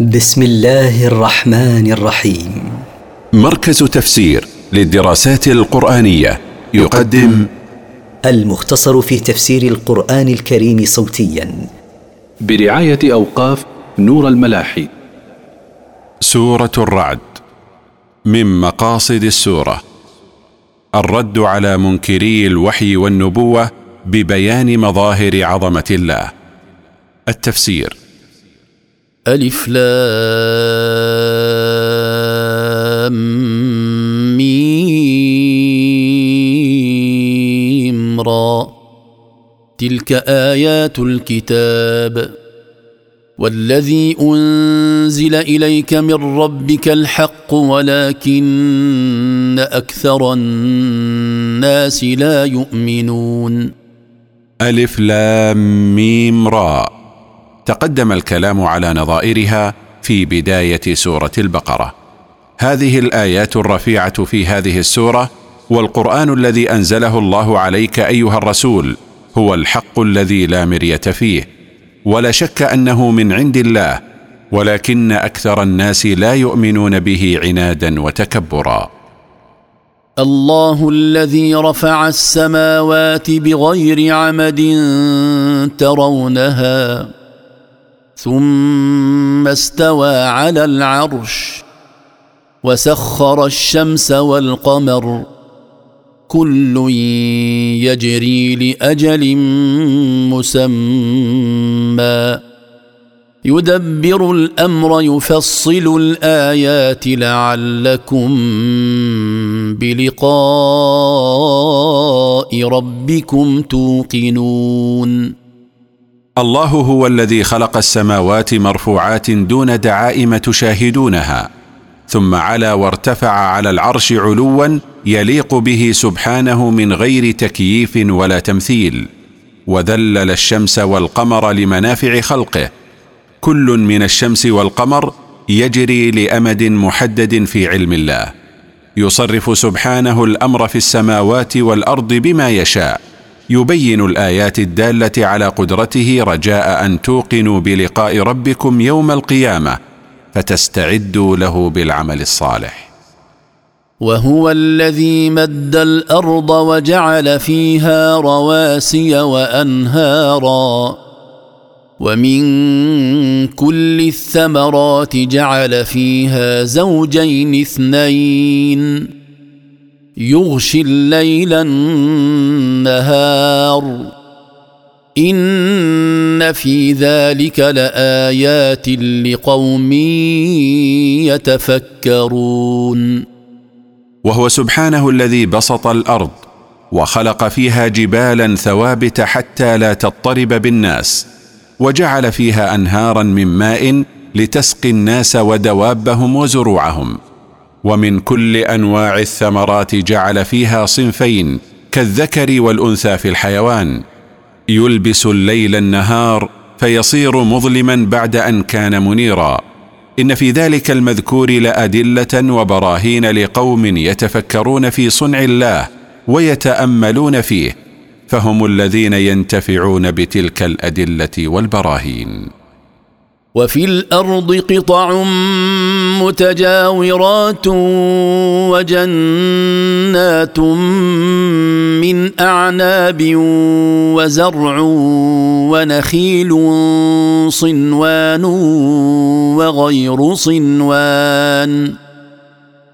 بسم الله الرحمن الرحيم. مركز تفسير للدراسات القرآنية يقدم المختصر في تفسير القرآن الكريم صوتيا. برعاية أوقاف نور الملاحي. سورة الرعد من مقاصد السورة. الرد على منكري الوحي والنبوة ببيان مظاهر عظمة الله. التفسير. ألف لام را. تلك آيات الكتاب. والذي أنزل إليك من ربك الحق ولكن أكثر الناس لا يؤمنون. ألف لام ميم راء تقدم الكلام على نظائرها في بداية سورة البقرة. هذه الآيات الرفيعة في هذه السورة والقرآن الذي أنزله الله عليك أيها الرسول هو الحق الذي لا مرية فيه. ولا شك أنه من عند الله ولكن أكثر الناس لا يؤمنون به عنادا وتكبرا. الله الذي رفع السماوات بغير عمد ترونها. ثم استوى على العرش وسخر الشمس والقمر كل يجري لأجل مسمى. يدبر الأمر يفصل الآيات لعلكم بلقاء ربكم توقنون. الله هو الذي خلق السماوات مرفوعات دون دعائم تشاهدونها ثم علا وارتفع على العرش علوا يليق به سبحانه من غير تكييف ولا تمثيل وذلل الشمس والقمر لمنافع خلقه. كل من الشمس والقمر يجري لأمد محدد في علم الله يصرف سبحانه الأمر في السماوات والأرض بما يشاء. يبين الآيات الدالة على قدرته رجاء أن توقنوا بلقاء ربكم يوم القيامة فتستعدوا له بالعمل الصالح. وهو الذي مد الأرض وجعل فيها رواسي وأنهارا. ومن كل الثمرات جعل فيها زوجين اثنين. يغشي الليل النهار. إن في ذلك لآيات لقوم يتفكرون. وهو سبحانه الذي بسط الأرض وخلق فيها جبالا ثوابت حتى لا تضطرب بالناس وجعل فيها انهارا من ماء لتسقي الناس ودوابهم وزروعهم. ومن كل أنواع الثمرات جعل فيها صنفين كالذكر والأنثى في الحيوان. يلبس الليل النهار فيصير مظلما بعد أن كان منيرا. إن في ذلك المذكور لأدلة وبراهين لقوم يتفكرون في صنع الله ويتأملون فيه فهم الذين ينتفعون بتلك الأدلة والبراهين. وفي الأرض قطع متجاورات وجنات من أعناب وزرع ونخيل صنوان وغير صنوان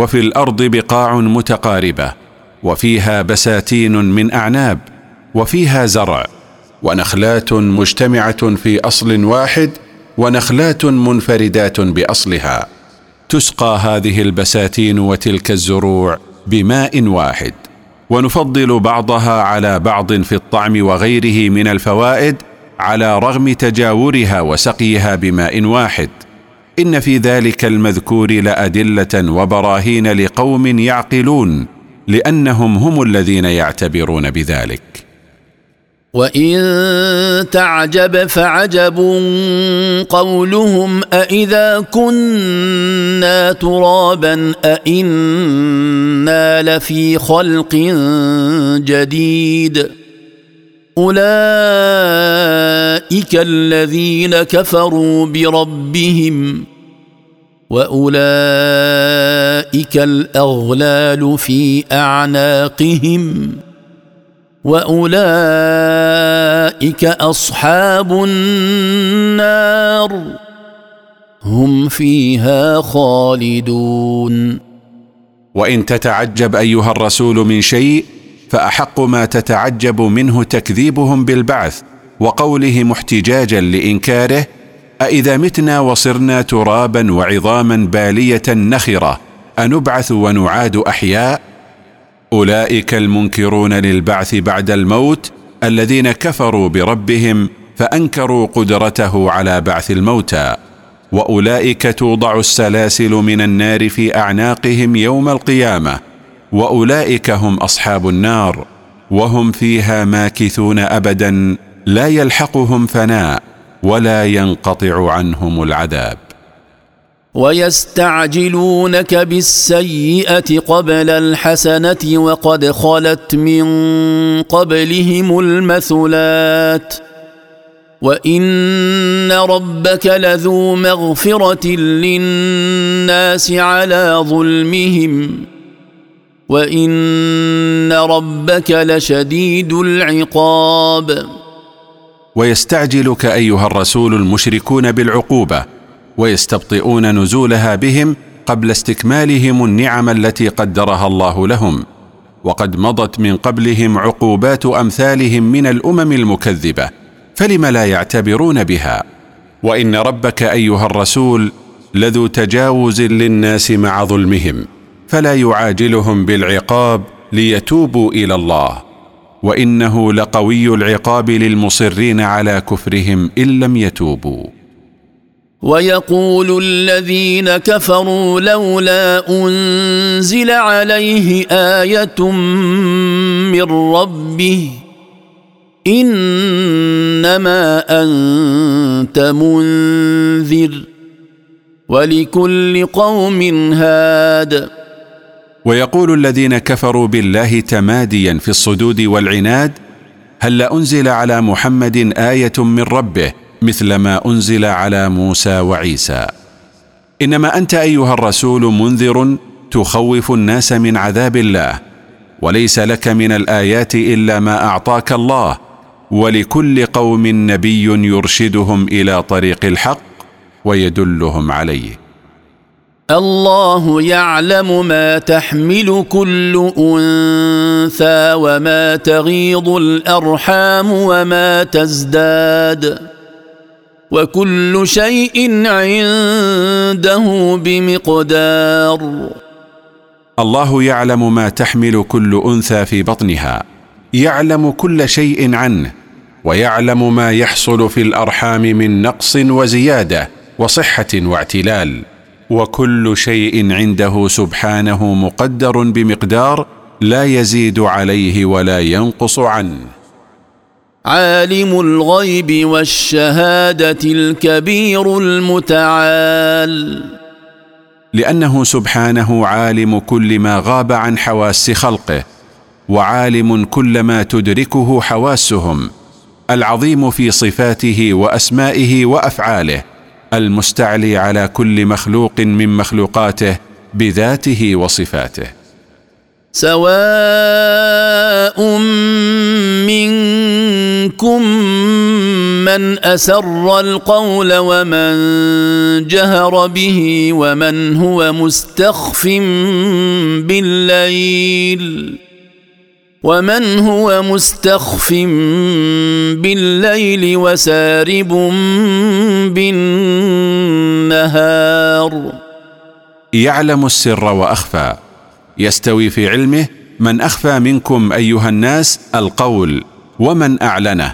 وفي الأرض بقاع متقاربة وفيها بساتين من أعناب وفيها زرع ونخلات مجتمعة في أصل واحد ونخلات منفردات بأصلها. تسقى هذه البساتين وتلك الزروع بماء واحد ونفضل بعضها على بعض في الطعم وغيره من الفوائد على رغم تجاورها وسقيها بماء واحد. إن في ذلك المذكور لأدلة وبراهين لقوم يعقلون لأنهم هم الذين يعتبرون بذلك. وإن تعجب فعجب قولهم أإذا كنا ترابا أإنا لفي خلق جديد. أولئك الذين كفروا بربهم وأولئك الأغلال في أعناقهم وأولئك أصحاب النار هم فيها خالدون. وإن تتعجب أيها الرسول من شيء فأحق ما تتعجب منه تكذيبهم بالبعث وقوله محتجاجا لإنكاره أإذا متنا وصرنا ترابا وعظاما بالية نخرة أنبعث ونعاد أحياء؟ أولئك المنكرون للبعث بعد الموت الذين كفروا بربهم فأنكروا قدرته على بعث الموتى وأولئك توضع السلاسل من النار في أعناقهم يوم القيامة وأولئك هم أصحاب النار وهم فيها ماكثون ابدا لا يلحقهم فناء ولا ينقطع عنهم العذاب. ويستعجلونك بالسيئة قبل الحسنة وقد خلت من قبلهم المثلات. وإن ربك لذو مغفرة للناس على ظلمهم. وان ربك لشديد العقاب ويستعجلك أيها الرسول المشركون بالعقوبة ويستبطئون نزولها بهم قبل استكمالهم النعم التي قدرها الله لهم وقد مضت من قبلهم عقوبات أمثالهم من الأمم المكذبة فلم لا يعتبرون بها؟ وإن ربك أيها الرسول لذو تجاوز للناس مع ظلمهم. فلا يعاجلهم بالعقاب ليتوبوا إلى الله. وإنه لقوي العقاب للمصرين على كفرهم إن لم يتوبوا. ويقول الذين كفروا لولا أنزل عليه آية من ربه إنما أنت منذر ولكل قوم هاد. ويقول الذين كفروا بالله تماديا في الصدود والعناد هل أنزل على محمد آية من ربه مثل ما أنزل على موسى وعيسى؟ إنما أنت أيها الرسول منذر تخوف الناس من عذاب الله وليس لك من الآيات إلا ما أعطاك الله ولكل قوم نبي يرشدهم إلى طريق الحق ويدلهم عليه. الله يعلم ما تحمل كل أنثى وما تغيض الأرحام وما تزداد وكل شيء عنده بمقدار. الله يعلم ما تحمل كل أنثى في بطنها يعلم كل شيء عنه ويعلم ما يحصل في الأرحام من نقص وزيادة وصحة واعتلال. وكل شيء عنده سبحانه مقدر بمقدار لا يزيد عليه ولا ينقص عنه. عالم الغيب والشهادة الكبير المتعال. لأنه سبحانه عالم كل ما غاب عن حواس خلقه وعالم كل ما تدركه حواسهم العظيم في صفاته وأسمائه وأفعاله. المستعلي على كل مخلوق من مخلوقاته بذاته وصفاته. سواء منكم من أسر القول ومن جهر به ومن هو مستخف بالليل. ومن هو مستخف بالليل وسارب بالنهار. يعلم السر وأخفى. يستوي في علمه من أخفى منكم أيها الناس القول ومن أعلنه.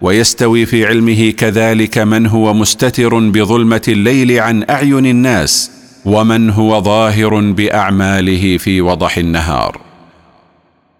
ويستوي في علمه كذلك من هو مستتر بظلمة الليل عن أعين الناس ومن هو ظاهر بأعماله في وضح النهار.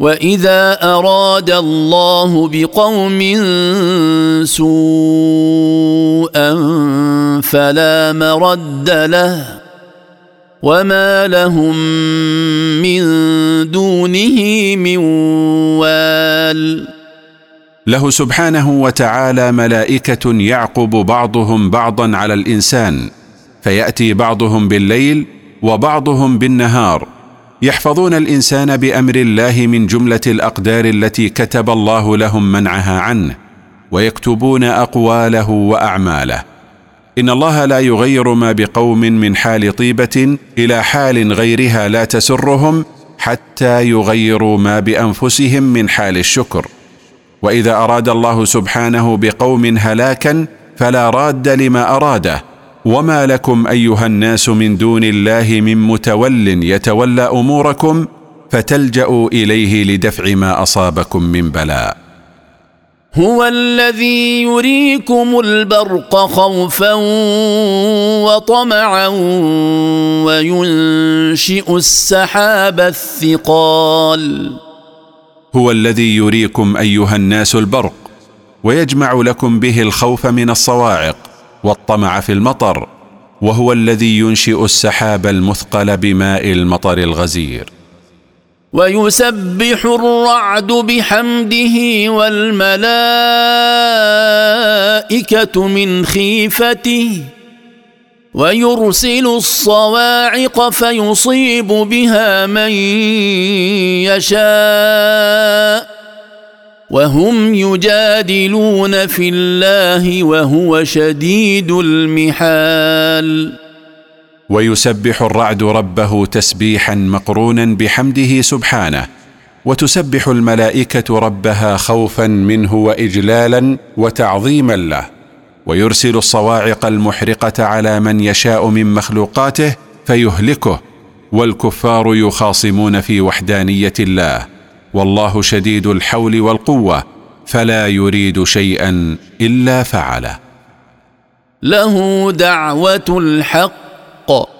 واذا اراد الله بقوم سوءا فلا مرد له وما لهم من دونه من وال له سبحانه وتعالى ملائكة يعقب بعضهم بعضا على الإنسان فيأتي بعضهم بالليل وبعضهم بالنهار. يحفظون الإنسان بأمر الله من جملة الأقدار التي كتب الله لهم منعها عنه ويكتبون أقواله وأعماله. إن الله لا يغير ما بقوم من حال طيبة إلى حال غيرها لا تسرهم حتى يغيروا ما بأنفسهم من حال الشكر. وإذا أراد الله سبحانه بقوم هلاكا فلا راد لما أراده وما لكم ايها الناس من دون الله من متول يتولى اموركم فتلجاوا اليه لدفع ما اصابكم من بلاء هو الذي يريكم البرق خوفا وطمعا وينشئ السحاب الثقال هو الذي يريكم ايها الناس البرق ويجمع لكم به الخوف من الصواعق والطمع في المطر وهو الذي ينشئ السحاب المثقل بماء المطر الغزير. ويسبح الرعد بحمده والملائكة من خيفته ويرسل الصواعق فيصيب بها من يشاء. وهم يجادلون في الله وهو شديد المحال. ويسبح الرعد ربه تسبيحا مقرونا بحمده سبحانه وتسبح الملائكة ربها خوفا منه وإجلالا وتعظيما له ويرسل الصواعق المحرقة على من يشاء من مخلوقاته فيهلكه والكفار يخاصمون في وحدانية الله. والله شديد الحول والقوة فلا يريد شيئا إلا فعله. له دعوة الحق.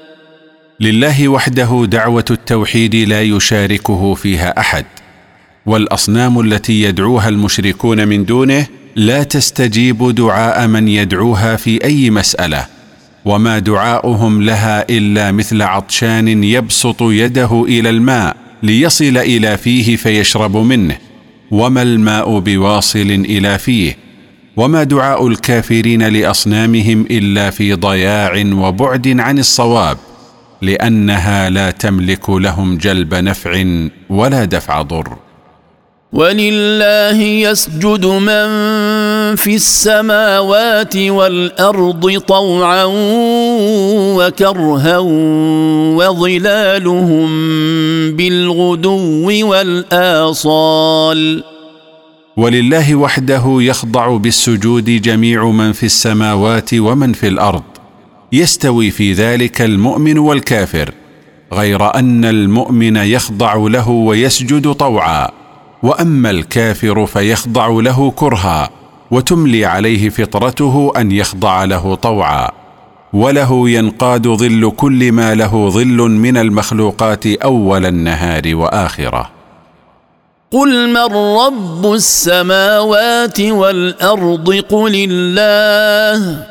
لله وحده دعوة التوحيد لا يشاركه فيها أحد. والأصنام التي يدعوها المشركون من دونه لا تستجيب دعاء من يدعوها في أي مسألة وما دعاؤهم لها إلا مثل عطشان يبسط يده إلى الماء ليصل إلى فيه فيشرب منه وما الماء بواصل إلى فيه وما دعاء الكافرين لأصنامهم إلا في ضياع وبعد عن الصواب. لأنها لا تملك لهم جلب نفع ولا دفع ضر. ولله يسجد من في السماوات والأرض طوعا وكرها وظلالهم بالغدو والآصال. ولله وحده يخضع بالسجود جميع من في السماوات ومن في الأرض. يستوي في ذلك المؤمن والكافر غير أن المؤمن يخضع له ويسجد طوعا وأما الكافر فيخضع له كرها وتملي عليه فطرته أن يخضع له طوعا وله ينقاد ظل كل ما له ظل من المخلوقات أول النهار وآخرة. قل من رب السماوات والأرض قل الله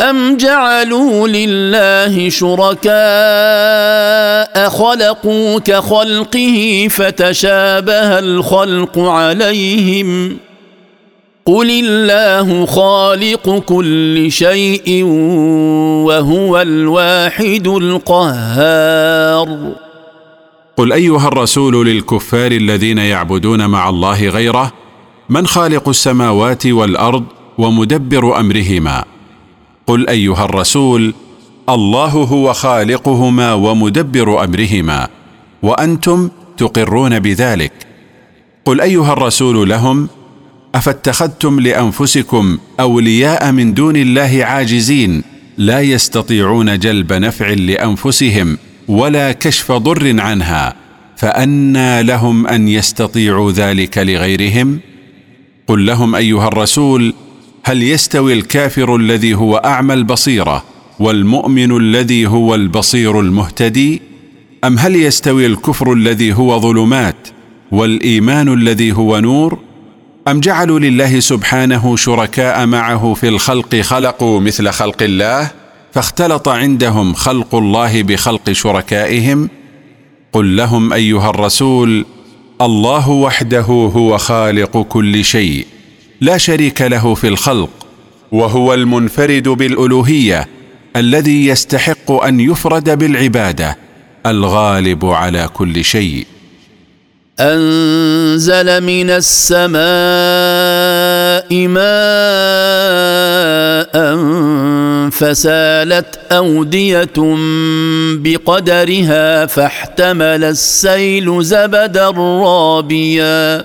أم جعلوا لله شركاء خلقوا كخلقه فتشابه الخلق عليهم قل الله خالق كل شيء وهو الواحد القهار قل ايها الرسول للكفار الذين يعبدون مع الله غيره من خالق السماوات والارض ومدبر امرهما قل أيها الرسول الله هو خالقهما ومدبر أمرهما وأنتم تقرون بذلك. قل أيها الرسول لهم أفاتخذتم لأنفسكم أولياء من دون الله عاجزين لا يستطيعون جلب نفع لأنفسهم ولا كشف ضر عنها فأنى لهم أن يستطيعوا ذلك لغيرهم؟ قل لهم أيها الرسول هل يستوي الكافر الذي هو أعمى البصيرة والمؤمن الذي هو البصير المهتدي؟ أم هل يستوي الكفر الذي هو ظلمات والإيمان الذي هو نور؟ أم جعلوا لله سبحانه شركاء معه في الخلق خلقوا مثل خلق الله فاختلط عندهم خلق الله بخلق شركائهم؟ قل لهم أيها الرسول الله وحده هو خالق كل شيء. لا شريك له في الخلق وهو المنفرد بالألوهية الذي يستحق أن يفرد بالعبادة الغالب على كل شيء. أنزل من السماء ماء فسالت أودية بقدرها فاحتمل السيل زبدا رابيا.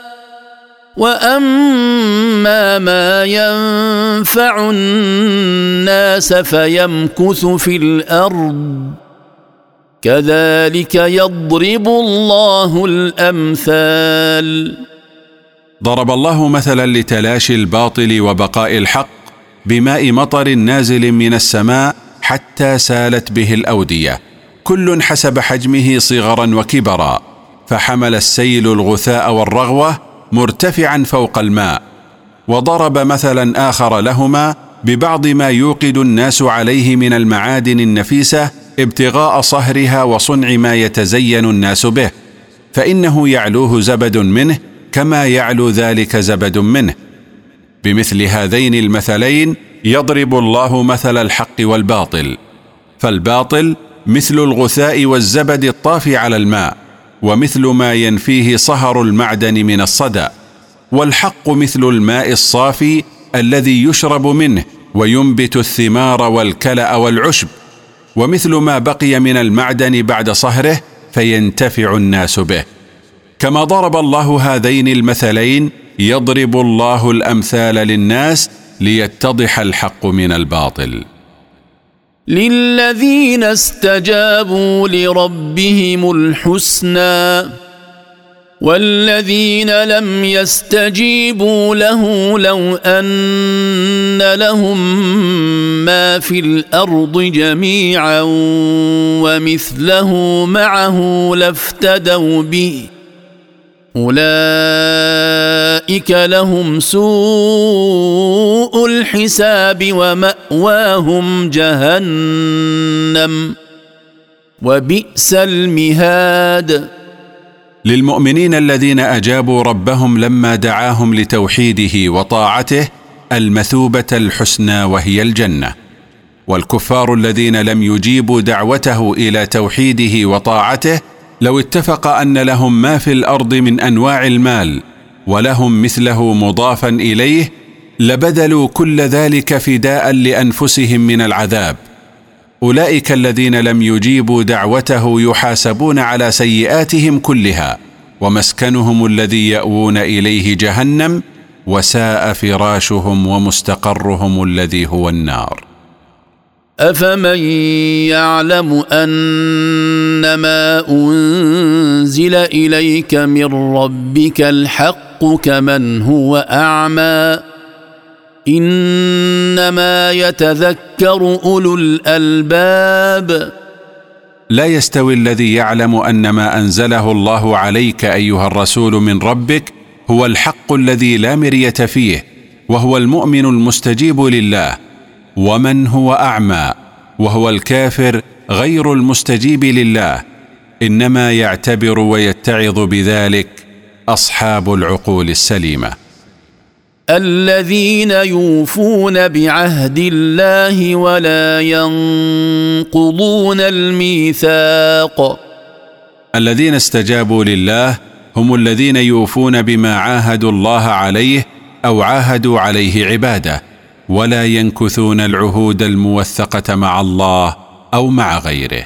واما ما ينفع الناس فيمكث في الأرض كذلك يضرب الله الامثال ضرب الله مثلا لتلاشي الباطل وبقاء الحق بماء مطر نازل من السماء حتى سالت به الأودية. كل حسب حجمه صغرا وكبرا فحمل السيل الغثاء والرغوة مرتفعا فوق الماء وضرب مثلا آخر لهما ببعض ما يوقد الناس عليه من المعادن النفيسة ابتغاء صهرها وصنع ما يتزين الناس به فإنه يعلوه زبد منه كما يعلو ذلك زبد منه. بمثل هذين المثلين يضرب الله مثل الحق والباطل فالباطل مثل الغثاء والزبد الطافي على الماء. ومثل ما ينفيه صهر المعدن من الصدى والحق مثل الماء الصافي الذي يشرب منه وينبت الثمار والكلأ والعشب. ومثل ما بقي من المعدن بعد صهره فينتفع الناس به. كما ضرب الله هذين المثلين يضرب الله الأمثال للناس ليتضح الحق من الباطل. للذين استجابوا لربهم الحسنى والذين لم يستجيبوا له لو ان لهم ما في الأرض جميعا ومثله معه لافتدوا به أولئك لهم سوء الحساب ومأواهم جهنم. وبئس المهاد. للمؤمنين الذين أجابوا ربهم لما دعاهم لتوحيده وطاعته المثوبة الحسنى وهي الجنة. والكفار الذين لم يجيبوا دعوته إلى توحيده وطاعته لو اتفق أن لهم ما في الأرض من أنواع المال ولهم مثله مضافا إليه لبذلوا كل ذلك فداء لأنفسهم من العذاب. أولئك الذين لم يجيبوا دعوته يحاسبون على سيئاتهم كلها ومسكنهم الذي يأوون إليه جهنم وساء فراشهم ومستقرهم الذي هو النار. افمن يعلم انما انزل اليك من ربك الحق كمن هو اعمى انما يتذكر اولو الالباب لا يستوي الذي يعلم أن ما أنزله الله عليك أيها الرسول من ربك هو الحق الذي لا مرية فيه وهو المؤمن المستجيب لله. ومن هو أعمى وهو الكافر غير المستجيب لله إنما يعتبر ويتعظ بذلك أصحاب العقول السليمة. الذين يوفون بعهد الله ولا ينقضون الميثاق. الذين استجابوا لله هم الذين يوفون بما عاهدوا الله عليه أو عاهدوا عليه عباده. ولا ينكثون العهود الموثقة مع الله أو مع غيره.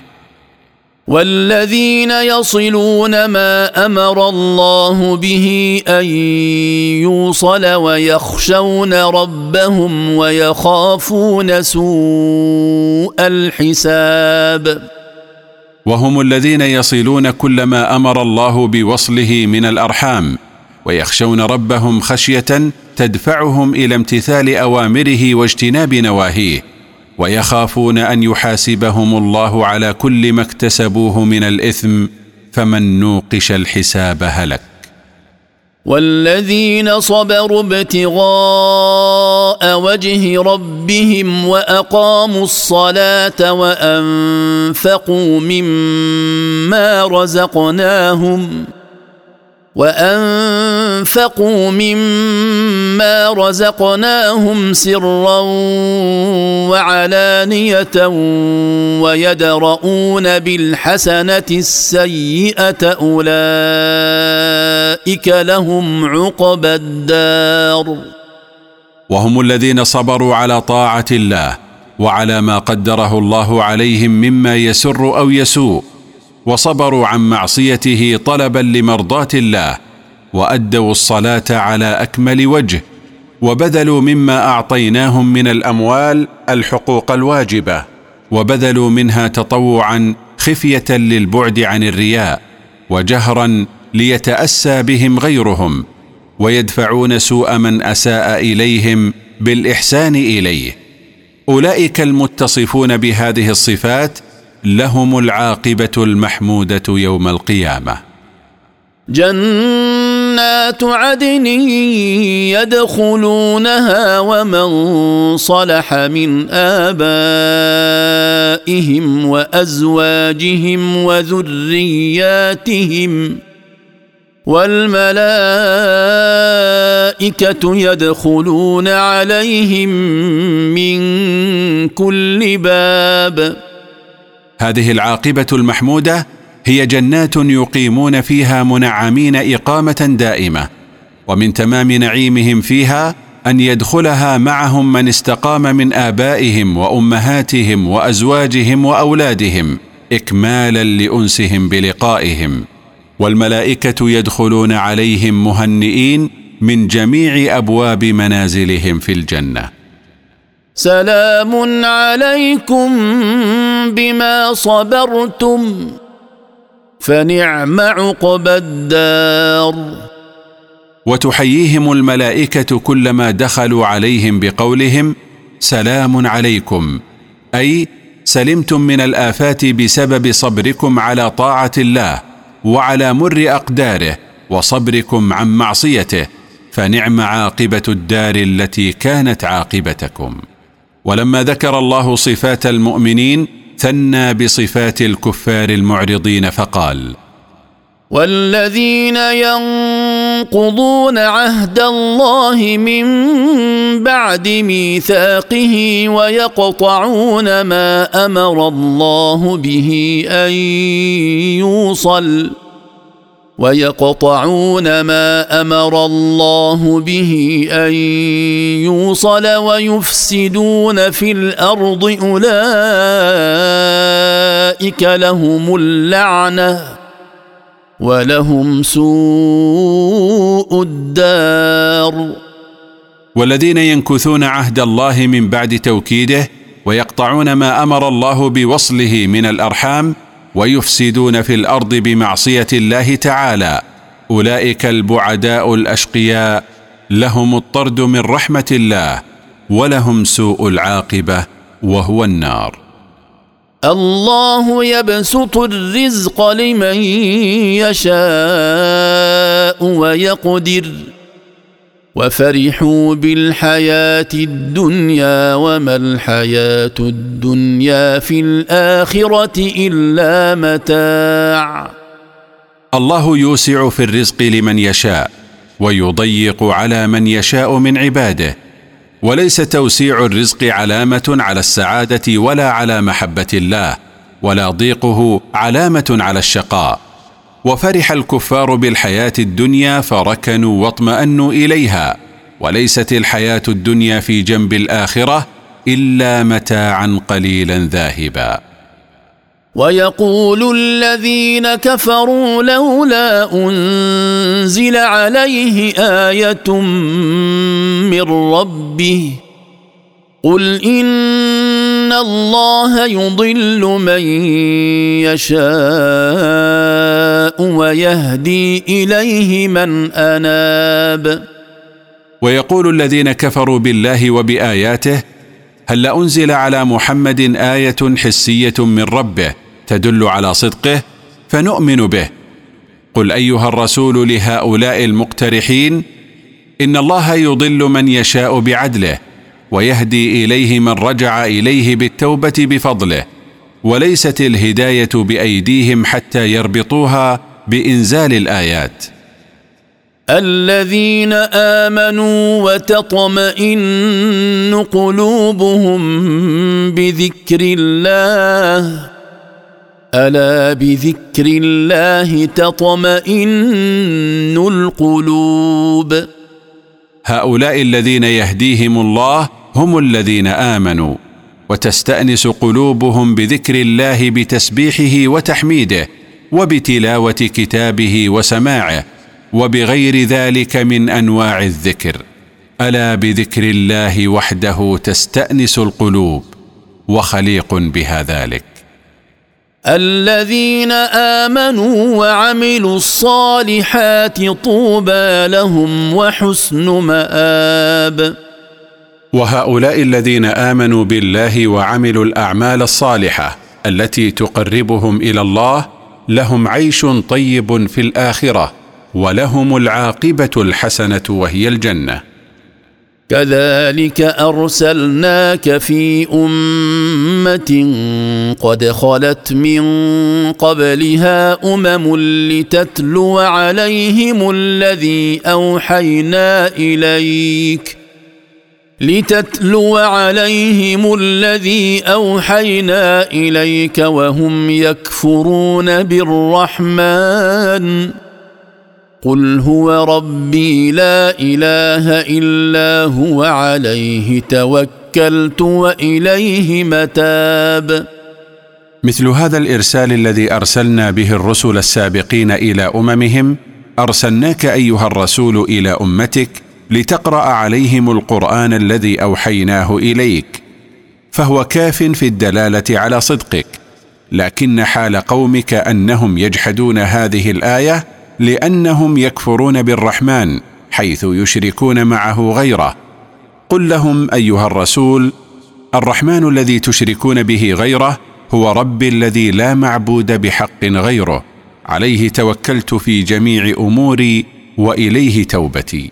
والذين يصلون ما أمر الله به أن يوصل ويخشون ربهم ويخافون سوء الحساب. وهم الذين يصلون كل ما أمر الله بوصله من الأرحام ويخشون ربهم خشية تدفعهم إلى امتثال أوامره واجتناب نواهيه ويخافون أن يحاسبهم الله على كل ما اكتسبوه من الإثم فمن نوقش الحساب هلك. والذين صبروا ابتغاء وجه ربهم وأقاموا الصلاة وأنفقوا مما رزقناهم وأنفقوا مما رزقناهم سرا وعلانية ويدرؤون بالحسنة السيئة أولئك لهم عقبى الدار. وهم الذين صبروا على طاعة الله وعلى ما قدره الله عليهم مما يسر أو يسوء. وصبروا عن معصيته طلبا لمرضاة الله وأدوا الصلاة على أكمل وجه وبذلوا مما أعطيناهم من الأموال الحقوق الواجبة وبذلوا منها تطوعا خفية للبعد عن الرياء وجهرا ليتأسى بهم غيرهم ويدفعون سوء من أساء إليهم بالإحسان إليه. أولئك المتصفون بهذه الصفات لهم العاقبة المحمودة يوم القيامة. جنات عدن يدخلونها ومن صلح من آبائهم وأزواجهم وذرياتهم والملائكة يدخلون عليهم من كل باب هذه العاقبة المحمودة هي جنات يقيمون فيها منعمين إقامة دائمة ومن تمام نعيمهم فيها أن يدخلها معهم من استقام من آبائهم وأمهاتهم وأزواجهم وأولادهم اكمالا لأنسهم بلقائهم والملائكة يدخلون عليهم مهنئين من جميع أبواب منازلهم في الجنة. سلام عليكم بما صبرتم فنعم عقبى الدار. وتحييهم الملائكة كلما دخلوا عليهم بقولهم سلام عليكم أي سلمتم من الآفات بسبب صبركم على طاعة الله وعلى مر أقداره وصبركم عن معصيته فنعم عاقبة الدار التي كانت عاقبتكم. ولما ذكر الله صفات المؤمنين ثنى بصفات الكفار المعرضين فقال والذين ينقضون عهد الله من بعد ميثاقه ويقطعون ما أمر الله به أن يوصل ويقطعون ما أمر الله به أن يوصل ويفسدون في الأرض أولئك لهم اللعنة ولهم سوء الدار. والذين ينكثون عهد الله من بعد توكيده ويقطعون ما أمر الله بوصله من الأرحام ويفسدون في الأرض بمعصية الله تعالى. أولئك البعداء الأشقياء. لهم الطرد من رحمة الله ولهم سوء العاقبة وهو النار. الله يبسط الرزق لمن يشاء ويقدر. وفرحوا بالحياة الدنيا وما الحياة الدنيا في الآخرة إلا متاع. الله يوسع في الرزق لمن يشاء ويضيق على من يشاء من عباده وليس توسيع الرزق علامة على السعادة ولا على محبة الله ولا ضيقه علامة على الشقاء. وفرح الكفار بالحياة الدنيا فركنوا واطمأنوا إليها. وليست الحياة الدنيا في جنب الآخرة إلا متاعا قليلا ذاهبا. ويقول الذين كفروا لولا أنزل عليه آية من ربه قل ان الله يضل من يشاء ويهدي اليه من اناب. ويقول الذين كفروا بالله وبآياته هل أنزل على محمد آية حسية من ربه تدل على صدقه؟ فنؤمن به. قل أيها الرسول لهؤلاء المقترحين إن الله يضل من يشاء بعدله ويهدي إليه من رجع إليه بالتوبة بفضله وليست الهداية بأيديهم حتى يربطوها بإنزال الآيات. الذين آمنوا وتطمئن قلوبهم بذكر الله ألا بذكر الله تطمئن القلوب؟ هؤلاء الذين يهديهم الله هم الذين آمنوا وتستأنس قلوبهم بذكر الله بتسبيحه وتحميده وبتلاوة كتابه وسماعه وبغير ذلك من أنواع الذكر. ألا بذكر الله وحده تستأنس القلوب وخليق بها ذلك. الذين آمنوا وعملوا الصالحات طوبى لهم وحسن مآب. وهؤلاء الذين آمنوا بالله وعملوا الأعمال الصالحة التي تقربهم إلى الله لهم عيش طيب في الآخرة ولهم العاقبة الحسنة وهي الجنة. كذلك أرسلناك في أمة قد خلت من قبلها أمم لتتلو عليهم الذي أوحينا إليك. لتتلو عليهم الذي أوحينا إليك وهم يكفرون بالرحمن. قل هو ربي لا إله إلا هو عليه توكلت وإليه متاب. مثل هذا الإرسال الذي أرسلنا به الرسل السابقين إلى أممهم أرسلناك أيها الرسول إلى أمتك لتقرأ عليهم القرآن الذي أوحيناه إليك فهو كاف في الدلالة على صدقك. لكن حال قومك أنهم يجحدون هذه الآية لأنهم يكفرون بالرحمن حيث يشركون معه غيره. قل لهم أيها الرسول الرحمن الذي تشركون به غيره هو ربي الذي لا معبود بحق غيره عليه توكلت في جميع أموري وإليه توبتي.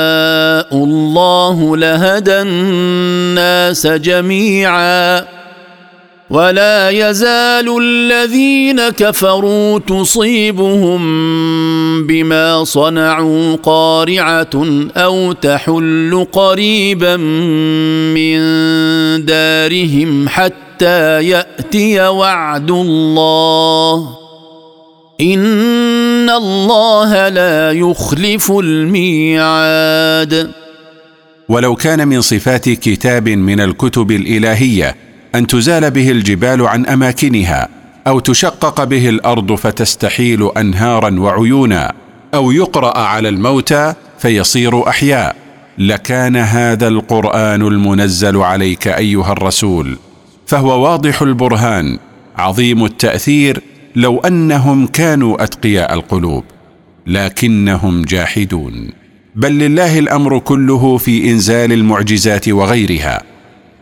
الله لهدى الناس جميعا ولا يزال الذين كفروا تصيبهم بما صنعوا قارعة أو تحل قريبا من دارهم حتى يأتي وعد الله. إن الله لا يخلف الميعاد. ولو كان من صفات كتاب من الكتب الإلهية أن تزال به الجبال عن أماكنها أو تشقق به الأرض فتستحيل أنهارا وعيونا أو يقرأ على الموتى فيصير أحياء. لكان هذا القرآن المنزل عليك أيها الرسول. فهو واضح البرهان عظيم التأثير لو أنهم كانوا أتقياء القلوب لكنهم جاحدون. بل لله الأمر كله في إنزال المعجزات وغيرها.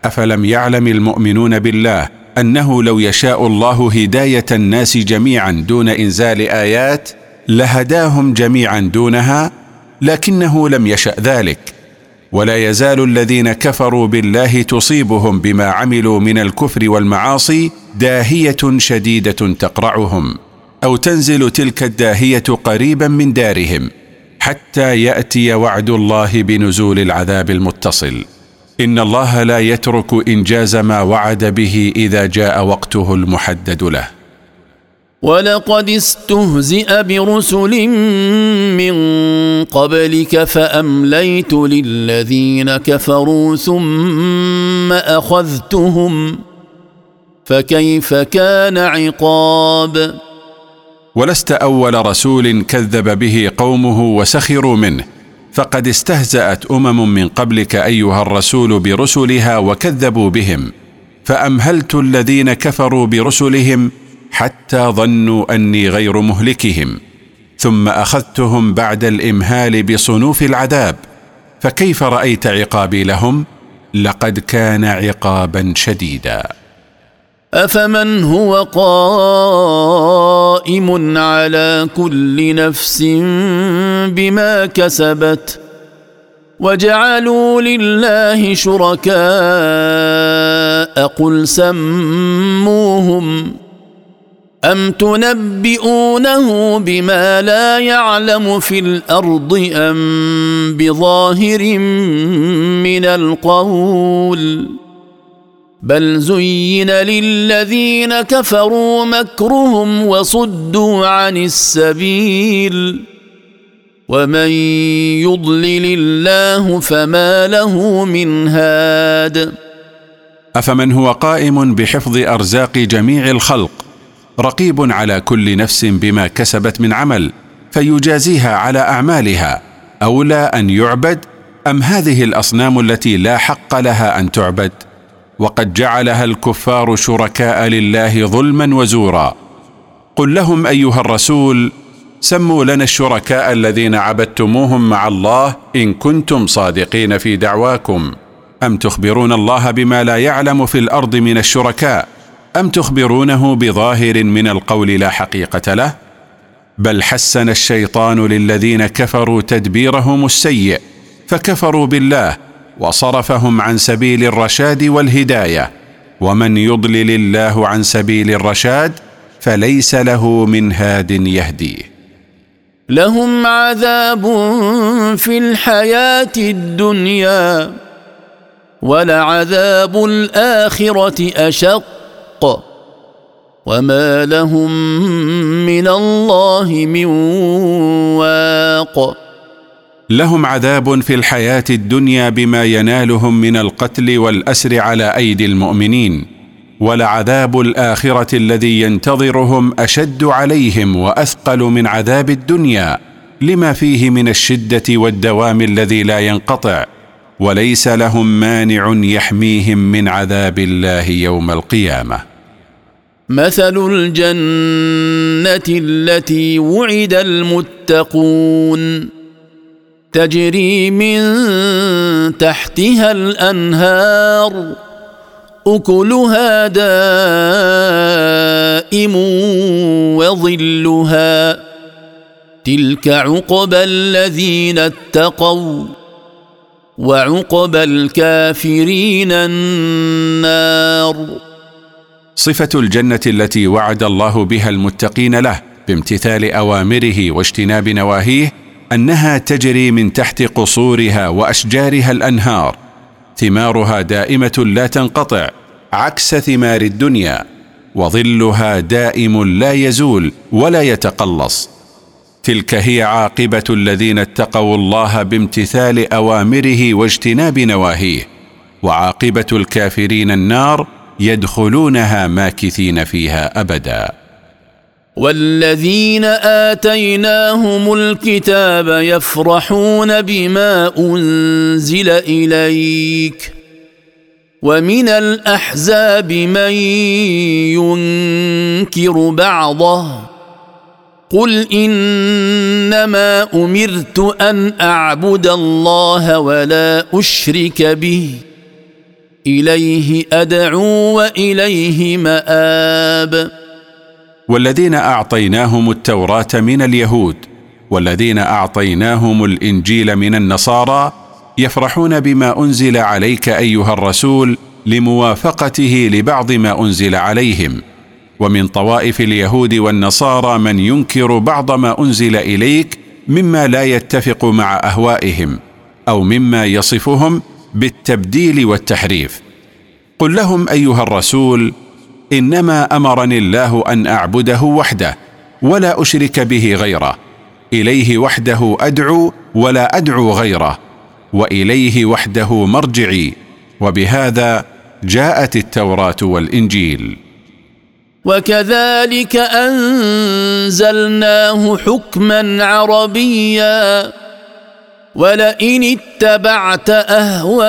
أفلم يعلم المؤمنون بالله أنه لو يشاء الله هداية الناس جميعا دون إنزال آيات لهداهم جميعا دونها لكنه لم يشأ ذلك. ولا يزال الذين كفروا بالله تصيبهم بما عملوا من الكفر والمعاصي داهية شديدة تقرعهم أو تنزل تلك الداهية قريبا من دارهم. حتى يأتي وعد الله بنزول العذاب المتصل. إن الله لا يترك إنجاز ما وعد به إذا جاء وقته المحدد له. ولقد استهزئ برسل من قبلك فأمليت للذين كفروا ثم أخذتهم. فكيف كان عقاب؟ ولست أول رسول كذب به قومه وسخروا منه فقد استهزأت أمم من قبلك أيها الرسول برسلها وكذبوا بهم فأمهلت الذين كفروا برسلهم حتى ظنوا أني غير مهلكهم ثم أخذتهم بعد الإمهال بصنوف العذاب فكيف رأيت عقابي لهم؟ لقد كان عقابا شديدا. أفمن هو قائم على كل نفس بما كسبت وجعلوا لله شركاء قل سموهم أم تنبئونه بما لا يعلم في الأرض أم بظاهر من القول بل زين للذين كفروا مكرهم وصدوا عن السبيل. ومن يضلل الله فما له من هاد. أفمن هو قائم بحفظ أرزاق جميع الخلق رقيب على كل نفس بما كسبت من عمل فيجازيها على أعمالها أولى أن يعبد أم هذه الأصنام التي لا حق لها أن تعبد؟ وقد جعلها الكفار شركاء لله ظلما وزورا. قل لهم أيها الرسول سموا لنا الشركاء الذين عبدتموهم مع الله إن كنتم صادقين في دعواكم. أم تخبرون الله بما لا يعلم في الأرض من الشركاء؟ أم تخبرونه بظاهر من القول لا حقيقة له؟ بل حسن الشيطان للذين كفروا تدبيرهم السيء فكفروا بالله وصرفهم عن سبيل الرشاد والهداية. ومن يضلل الله عن سبيل الرشاد فليس له من هاد يهديه لهم عذاب في الحياة الدنيا ولعذاب الآخرة أشق. وما لهم من الله من واق. لهم عذاب في الحياة الدنيا بما ينالهم من القتل والأسر على أيدي المؤمنين ولعذاب الآخرة الذي ينتظرهم أشد عليهم وأثقل من عذاب الدنيا لما فيه من الشدة والدوام الذي لا ينقطع وليس لهم مانع يحميهم من عذاب الله يوم القيامة. مثل الجنة التي وعد المتقون. تجري من تحتها الأنهار أكلها دائم وظلها. تلك عقبى الذين اتقوا وعقبى الكافرين النار. صفة الجنة التي وعد الله بها المتقين له بامتثال أوامره واجتناب نواهيه أنها تجري من تحت قصورها وأشجارها الأنهار. ثمارها دائمة لا تنقطع عكس ثمار الدنيا. وظلها دائم لا يزول ولا يتقلص. تلك هي عاقبة الذين اتقوا الله بامتثال أوامره واجتناب نواهيه. وعاقبة الكافرين النار يدخلونها ماكثين فيها أبدا. والذين آتيناهم الكتاب يفرحون بما أنزل إليك ومن الأحزاب من ينكر بعضه قل إنما أمرت أن أعبد الله ولا أشرك به إليه أدعو وإليه مآب والذين أعطيناهم التوراة من اليهود والذين أعطيناهم الإنجيل من النصارى يفرحون بما أنزل عليك أيها الرسول لموافقته لبعض ما أنزل عليهم. ومن طوائف اليهود والنصارى من ينكر بعض ما أنزل إليك مما لا يتفق مع أهوائهم أو مما يصفهم بالتبديل والتحريف. قل لهم أيها الرسول إنما أمرني الله أن أعبده وحده ولا أشرك به غيره. إليه وحده أدعو ولا أدعو غيره. وإليه وحده مرجعي. وبهذا جاءت التوراة والإنجيل. وكذلك أنزلناه حكما عربيا. ولئن اتبعت أهواءهم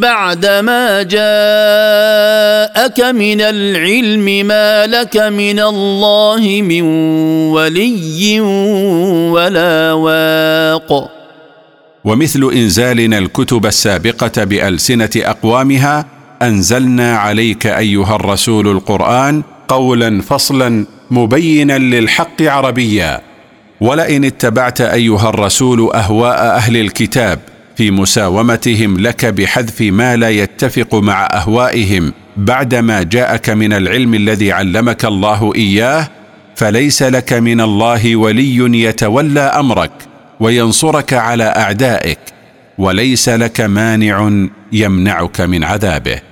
بعدما جاءك من العلم ما لك من الله من ولي ولا واق. ومثل إنزالنا الكتب السابقة بألسنة أقوامها أنزلنا عليك أيها الرسول القرآن قولا فصلا مبينا للحق عربيا. ولئن اتبعت أيها الرسول أهواء أهل الكتاب في مساومتهم لك بحذف ما لا يتفق مع أهوائهم. بعدما جاءك من العلم الذي علمك الله إياه فليس لك من الله ولي يتولى أمرك وينصرك على أعدائك وليس لك مانع يمنعك من عذابه.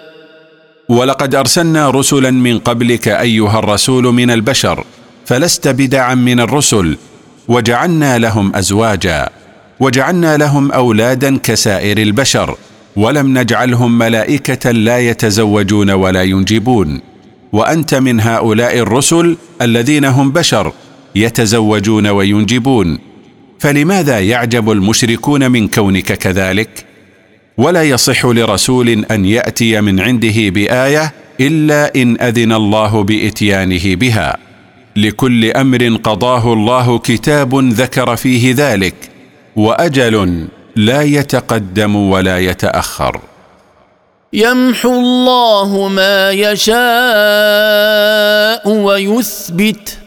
ولقد أرسلنا رسلا من قبلك أيها الرسول من البشر فلست بدعا من الرسل وجعلنا لهم أزواجا وجعلنا لهم أولادا كسائر البشر ولم نجعلهم ملائكة لا يتزوجون ولا ينجبون. وأنت من هؤلاء الرسل الذين هم بشر يتزوجون وينجبون. فلماذا يعجب المشركون من كونك كذلك؟ ولا يصح لرسول أن يأتي من عنده بآية إلا إن أذن الله بإتيانه بها. لكل أمر قضاه الله كتاب ذكر فيه ذلك وأجل لا يتقدم ولا يتأخر. يمحو الله ما يشاء ويثبت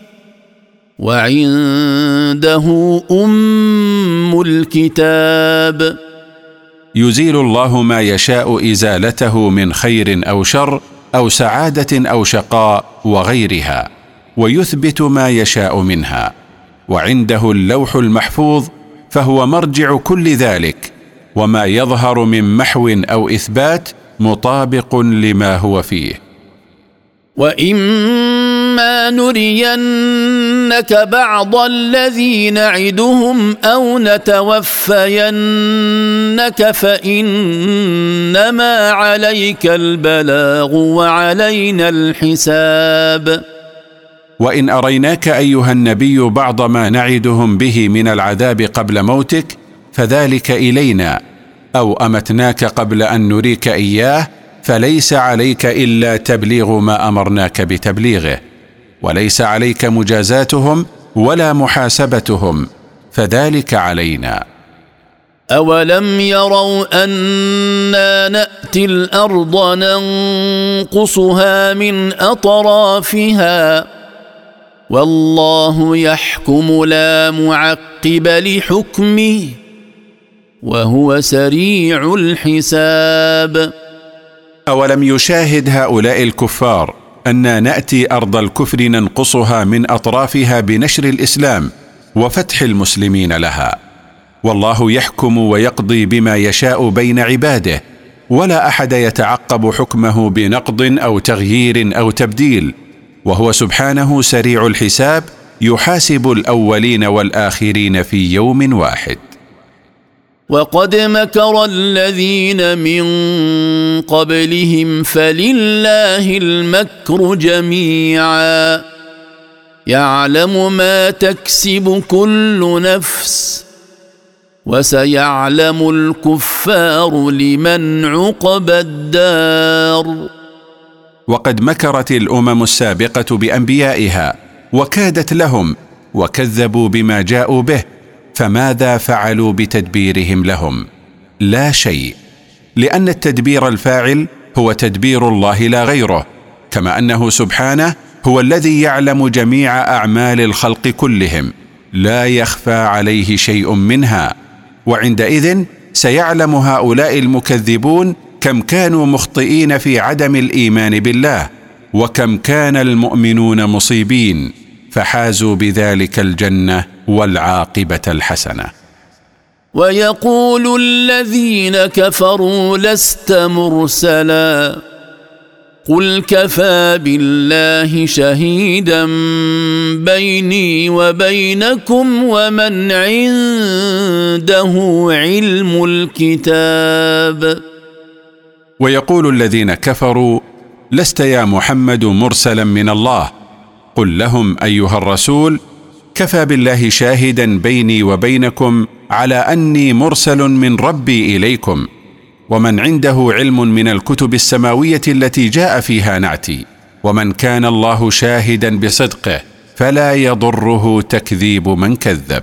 وعنده أم الكتاب. يزيل الله ما يشاء إزالته من خير أو شر أو سعادة أو شقاء وغيرها ويثبت ما يشاء منها. وعنده اللوح المحفوظ فهو مرجع كل ذلك. وما يظهر من محو أو إثبات مطابق لما هو فيه. وإن اما نرينك بعض الذي نعدهم أو نتوفينك فانما عليك البلاغ وعلينا الحساب وان اريناك ايها النبي بعض ما نعدهم به من العذاب قبل موتك فذلك الينا. أو امتناك قبل ان نريك اياه فليس عليك الا تبليغ ما امرناك بتبليغه. وليس عليك مجازاتهم ولا محاسبتهم فذلك علينا. اولم يروا أنا ناتي الأرض ننقصها من اطرافها والله يحكم لا معقب لحكمه وهو سريع الحساب. اولم يشاهد هؤلاء الكفار أنا نأتي أرض الكفر ننقصها من أطرافها بنشر الإسلام وفتح المسلمين لها. والله يحكم ويقضي بما يشاء بين عباده ولا أحد يتعقب حكمه بنقض أو تغيير أو تبديل. وهو سبحانه سريع الحساب يحاسب الأولين والآخرين في يوم واحد. وقد مكر الذين من قبلهم فلله المكر جميعا. يعلم ما تكسب كل نفس وسيعلم الكفار لمن عقب الدار. وقد مكرت الأمم السابقة بأنبيائها وكادت لهم وكذبوا بما جاءوا به فماذا فعلوا بتدبيرهم لهم؟ لا شيء لأن التدبير الفاعل هو تدبير الله لا غيره كما أنه سبحانه هو الذي يعلم جميع أعمال الخلق كلهم لا يخفى عليه شيء منها وعندئذ سيعلم هؤلاء المكذبون كم كانوا مخطئين في عدم الإيمان بالله وكم كان المؤمنون مصيبين فحازوا بذلك الجنة والعاقبة الحسنة. ويقول الذين كفروا لست مرسلا. قل كفى بالله شهيدا بيني وبينكم ومن عنده علم الكتاب. ويقول الذين كفروا لست يا محمد مرسلا من الله. قل لهم أيها الرسول كفى بالله شاهدا بيني وبينكم على أني مرسل من ربي إليكم ومن عنده علم من الكتب السماوية التي جاء فيها نعتي ومن كان الله شاهدا بصدقه فلا يضره تكذيب من كذب.